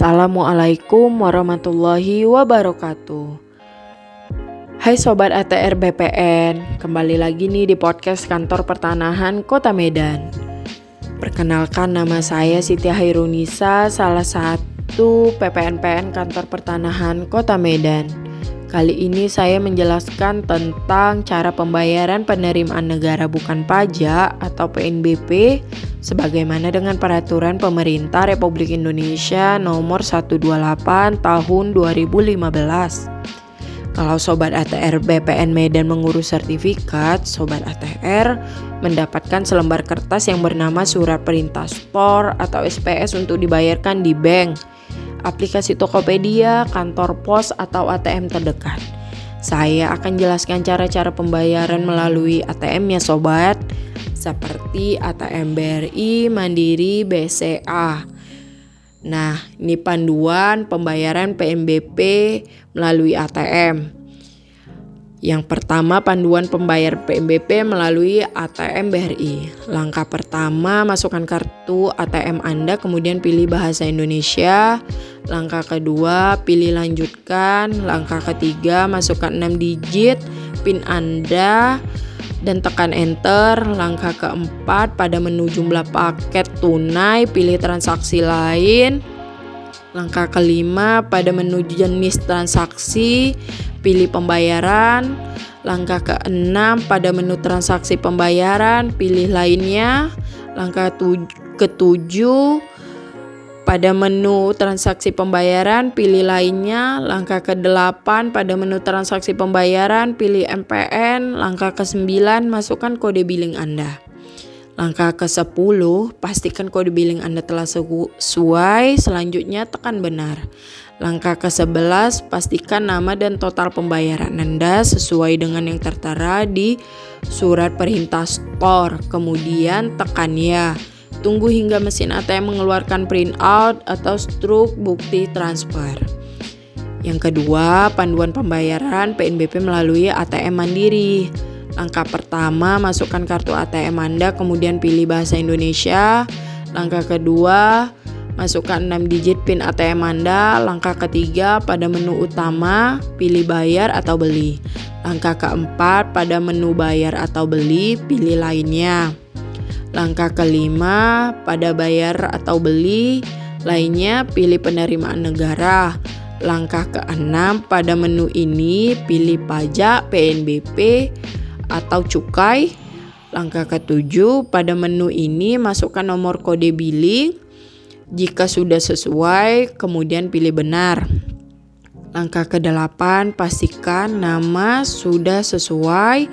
Assalamualaikum warahmatullahi wabarakatuh. Hai sobat ATR BPN, kembali lagi nih di podcast Kantor Pertanahan Kota Medan. Perkenalkan nama saya Siti Hairunisa, salah satu PPNPN Kantor Pertanahan Kota Medan. Kali ini saya menjelaskan tentang cara pembayaran penerimaan negara bukan pajak atau PNBP sebagaimana dengan peraturan pemerintah Republik Indonesia nomor 128 tahun 2015. Kalau sobat ATR BPN Medan mengurus sertifikat, sobat ATR mendapatkan selembar kertas yang bernama surat perintah store atau SPS untuk dibayarkan di bank aplikasi Tokopedia, kantor pos, atau ATM terdekat. Saya akan jelaskan cara-cara pembayaran melalui ATM ya sobat, seperti ATM BRI, Mandiri, BCA. Nah, ini panduan pembayaran PNBP melalui ATM. Yang pertama, panduan pembayar PMBP melalui ATM BRI. Langkah pertama, masukkan kartu ATM Anda, kemudian pilih bahasa Indonesia. Langkah kedua, pilih lanjutkan. Langkah ketiga, masukkan 6 digit PIN Anda dan tekan enter. Langkah keempat, pada menu jumlah paket tunai, pilih transaksi lain. Langkah kelima, pada menu jenis transaksi, pilih pembayaran. Langkah keenam pada menu transaksi pembayaran, pilih lainnya. Langkah ketujuh pada menu transaksi pembayaran, pilih lainnya. Langkah ke-8 pada menu transaksi pembayaran, pilih MPN. Langkah ke-9 masukkan kode billing Anda. Langkah ke-10 pastikan kode billing Anda telah sesuai, selanjutnya tekan benar. Langkah ke-11, pastikan nama dan total pembayaran Anda sesuai dengan yang tertera di surat perintah store. Kemudian tekan ya. Tunggu hingga mesin ATM mengeluarkan printout atau struk bukti transfer. Yang kedua, panduan pembayaran PNBP melalui ATM Mandiri. Langkah pertama, masukkan kartu ATM Anda, kemudian pilih bahasa Indonesia. Langkah kedua, Masukkan 6 digit PIN ATM Anda. Langkah ketiga pada menu utama, pilih bayar atau beli. Langkah keempat pada menu bayar atau beli, pilih lainnya. Langkah kelima pada bayar atau beli, lainnya pilih penerimaan negara. Langkah keenam pada menu ini pilih pajak, PNBP, atau cukai. Langkah ketujuh pada menu ini masukkan nomor kode billing jika sudah sesuai, kemudian pilih benar. Langkah ke-8, pastikan nama sudah sesuai,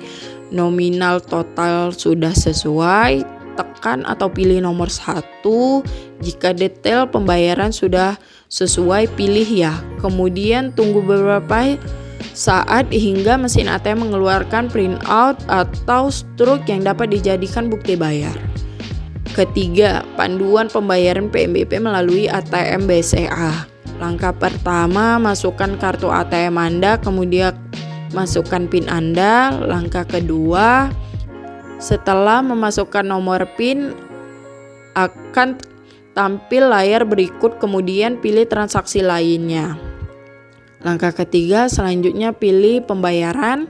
nominal total sudah sesuai, tekan atau pilih nomor satu. Jika detail pembayaran sudah sesuai, pilih ya. Kemudian tunggu beberapa saat hingga mesin ATM mengeluarkan printout atau struk yang dapat dijadikan bukti bayar. Ketiga, panduan pembayaran PMBP melalui ATM BCA. Langkah pertama, masukkan kartu ATM Anda, kemudian masukkan PIN Anda. Langkah kedua, setelah memasukkan nomor PIN akan tampil layar berikut kemudian pilih transaksi lainnya. Langkah ketiga, selanjutnya pilih pembayaran.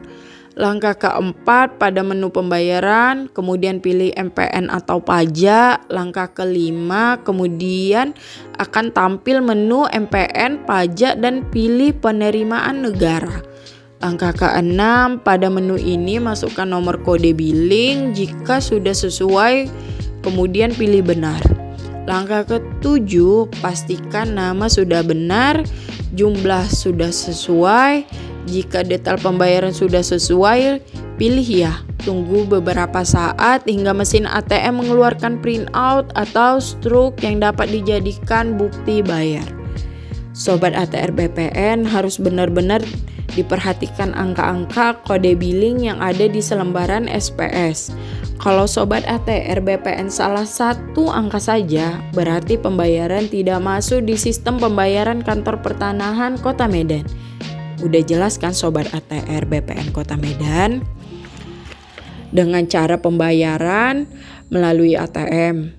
Langkah keempat pada menu pembayaran, kemudian pilih MPN atau pajak. Langkah kelima, kemudian akan tampil menu MPN, pajak, dan pilih penerimaan negara. Langkah keenam, pada menu ini masukkan nomor kode billing jika sudah sesuai, kemudian pilih benar. Langkah ketujuh, pastikan nama sudah benar, jumlah sudah sesuai, jika detail pembayaran sudah sesuai, pilih ya. Tunggu beberapa saat hingga mesin ATM mengeluarkan printout atau struk yang dapat dijadikan bukti bayar. Sobat ATR BPN harus benar-benar diperhatikan angka-angka kode billing yang ada di selembaran SPS. Kalau sobat ATR BPN salah satu angka saja, berarti pembayaran tidak masuk di sistem pembayaran kantor pertanahan Kota Medan. Udah jelas kan sobat ATR BPN Kota Medan? Dengan cara pembayaran melalui ATM.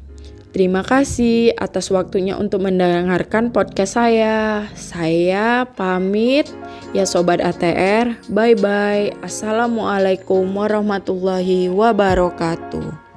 Terima kasih atas waktunya untuk mendengarkan podcast saya. Saya pamit ya sobat ATR. Bye bye. Assalamualaikum warahmatullahi wabarakatuh.